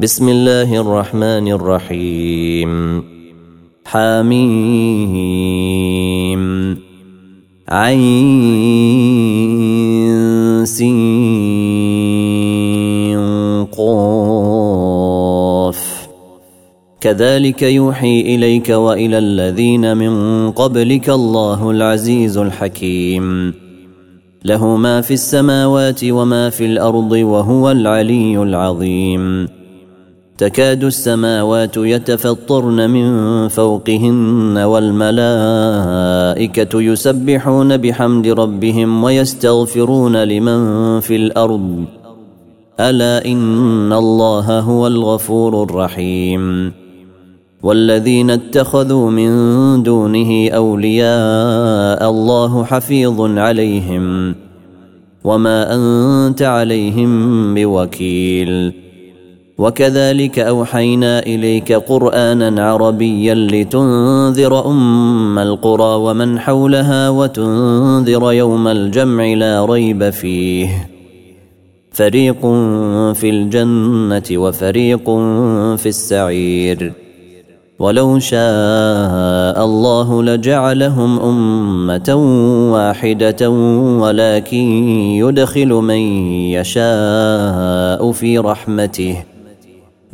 بسم الله الرحمن الرحيم حميم عين سين قاف كذلك يوحي اليك والى الذين من قبلك الله العزيز الحكيم له ما في السماوات وما في الأرض وهو العلي العظيم تكاد السماوات يتفطرن من فوقهن والملائكة يسبحون بحمد ربهم ويستغفرون لمن في الأرض. ألا إن الله هو الغفور الرحيم. والذين اتخذوا من دونه أولياء الله حفيظ عليهم. وما أنت عليهم بوكيل. وكذلك أوحينا إليك قرآنا عربيا لتنذر أم القرى ومن حولها وتنذر يوم الجمع لا ريب فيه. فريق في الجنة وفريق في السعير. ولو شاء الله لجعلهم أمة واحدة ولكن يدخل من يشاء في رحمته.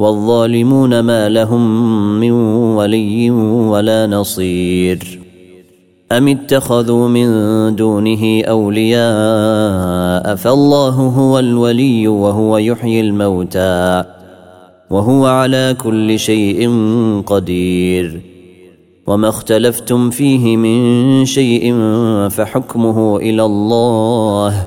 والظالمون ما لهم من ولي ولا نصير. أم اتخذوا من دونه أولياء فالله هو الولي وهو يحيي الموتى وهو على كل شيء قدير. وما اختلفتم فيه من شيء فحكمه إلى الله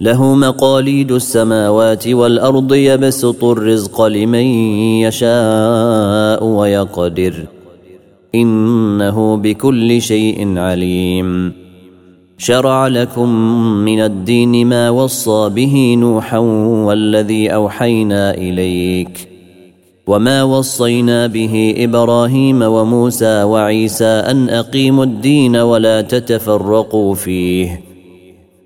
له مقاليد السماوات والأرض يبسط الرزق لمن يشاء ويقدر. إنه بكل شيء عليم. شرع لكم من الدين ما وصى به نوحا والذي أوحينا إليك. وما وصينا به إبراهيم وموسى وعيسى أن أقيموا الدين ولا تتفرقوا فيه.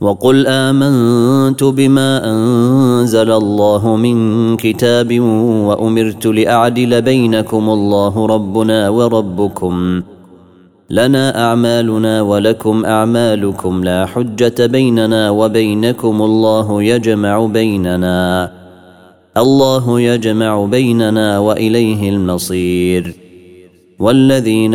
وقل آمنت بما أنزل الله من كتاب وأمرت لأعدل بينكم الله ربنا وربكم. لنا أعمالنا ولكم أعمالكم. لا حجة بيننا وبينكم. الله يجمع بيننا. الله يجمع بيننا وإليه المصير. والذين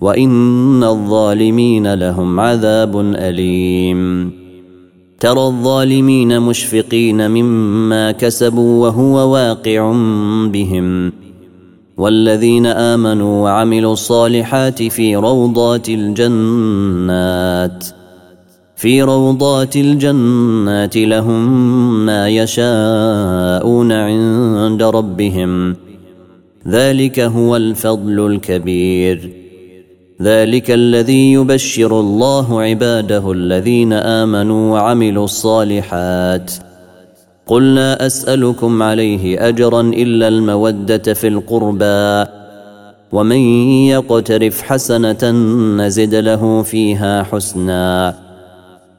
وان الظالمين لهم عذاب اليم. ترى الظالمين مشفقين مما كسبوا وهو واقع بهم. والذين امنوا وعملوا الصالحات في روضات الجنات في روضات الجنات لهم ما يشاءون عند ربهم. ذلك هو الفضل الكبير. ذلك الذي يبشر الله عباده الذين آمنوا وعملوا الصالحات. قل لا أسألكم عليه أجرا إلا المودة في القربى. ومن يقترف حسنة نزد له فيها حسنا.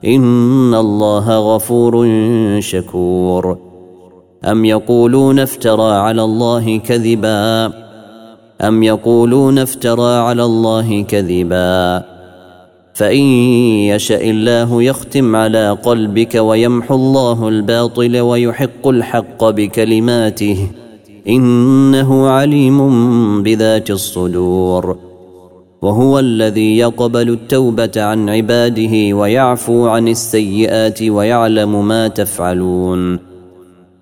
إن الله غفور شكور. أم يقولون افترى على الله كذبا؟ أم يقولون افترى على الله كذبا فإن يشأ الله يختم على قلبك ويمحو الله الباطل ويحق الحق بكلماته إنه عليم بذات الصدور وهو الذي يقبل التوبة عن عباده ويعفو عن السيئات ويعلم ما تفعلون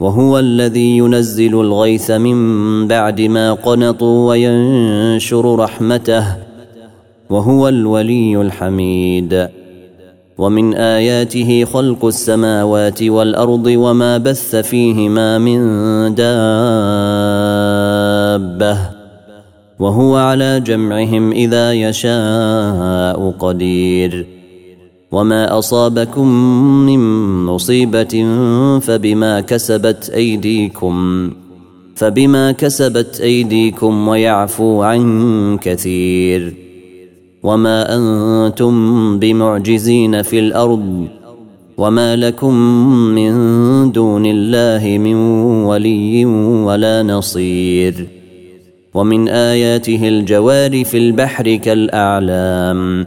وهو الذي ينزل الغيث من بعد ما قنطوا وينشر رحمته وهو الولي الحميد. ومن آياته خلق السماوات والأرض وما بث فيهما من دابة وهو على جمعهم إذا يشاء قدير. وما اصابكم من مصيبه فبما كسبت ايديكم فبما كسبت ايديكم ويعفو عن كثير وما أنتم بمعجزين في الأرض وما لكم من دون الله من ولي ولا نصير ومن اياته الجوار في البحر كالاعلام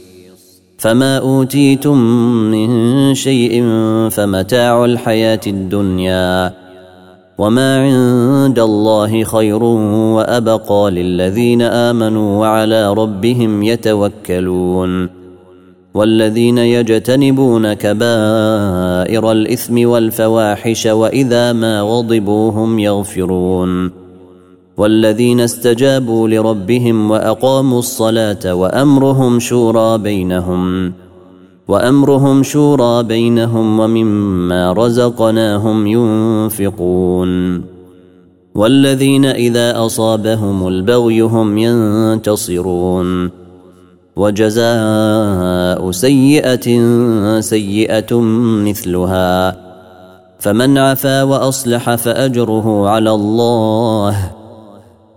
فما أوتيتم من شيء فمتاع الحياة الدنيا وما عند الله خير وأبقى للذين آمنوا وعلى ربهم يتوكلون والذين يجتنبون كبائر الإثم والفواحش وإذا ما غضبوا هم يغفرون والذين استجابوا لربهم وأقاموا الصلاة وأمرهم شورى بينهم وأمرهم شورى بينهم ومما رزقناهم ينفقون. والذين إذا أصابهم البغي هم ينتصرون. وجزاء سيئة سيئة مثلها فمن عفا وأصلح فأجره على الله.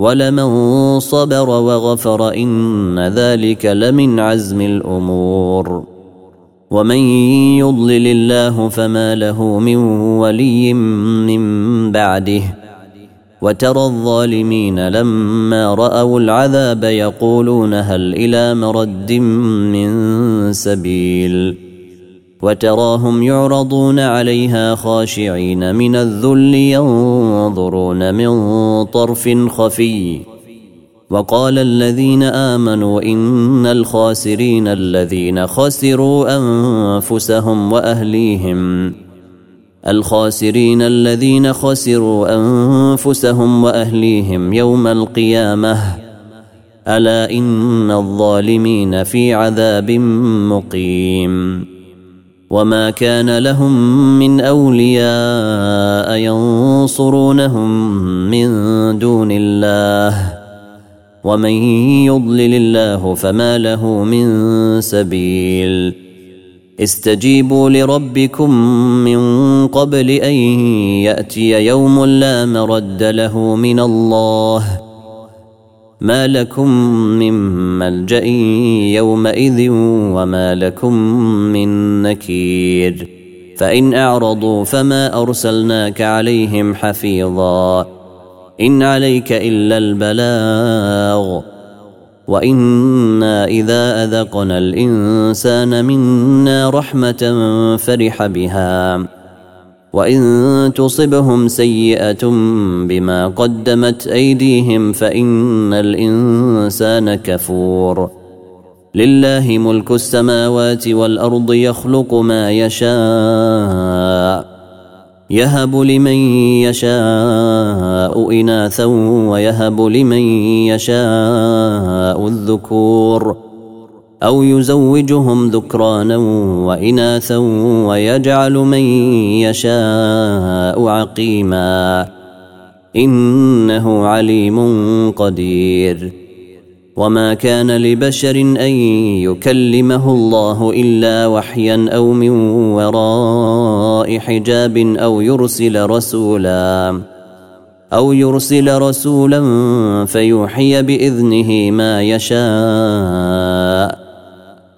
ولمن صبر وغفر ان ذلك لمن عزم الأمور ومن يضلل الله فما له من ولي من بعده وترى الظالمين لما راوا العذاب يقولون هل إلى مرد من سبيل وتراهم يعرضون عليها خاشعين من الذل ينظرون من طرف خفي. وقال الذين آمنوا إن الخاسرين الذين خسروا أنفسهم وأهليهم. الخاسرين الذين خسروا أنفسهم وأهليهم يوم القيامة. ألا إن الظالمين في عذاب مقيم. وما كان لهم من اولياء ينصرونهم من دون الله ومن يضلل الله فما له من سبيل استجيبوا لربكم من قبل ان ياتي يوم لا مرد له من الله ما لكم من ملجا يومئذ وما لكم من نكير فان اعرضوا فما ارسلناك عليهم حفيظا ان عليك الا البلاغ وأنا اذا اذقنا الانسان منا رحمه فرح بها وإن تصبهم سيئة بما قدمت أيديهم فإن الإنسان كفور. لله ملك السماوات والأرض يخلق ما يشاء يهب لمن يشاء إناثا ويهب لمن يشاء الذكور. أو يزوجهم ذكرانا وإناثا ويجعل من يشاء عقيما إنه عليم قدير. وما كان لبشر أن يكلمه الله إلا وحيا أو من وراء حجاب أو يرسل رسولا أو يرسل رسولا فيوحي بإذنه ما يشاء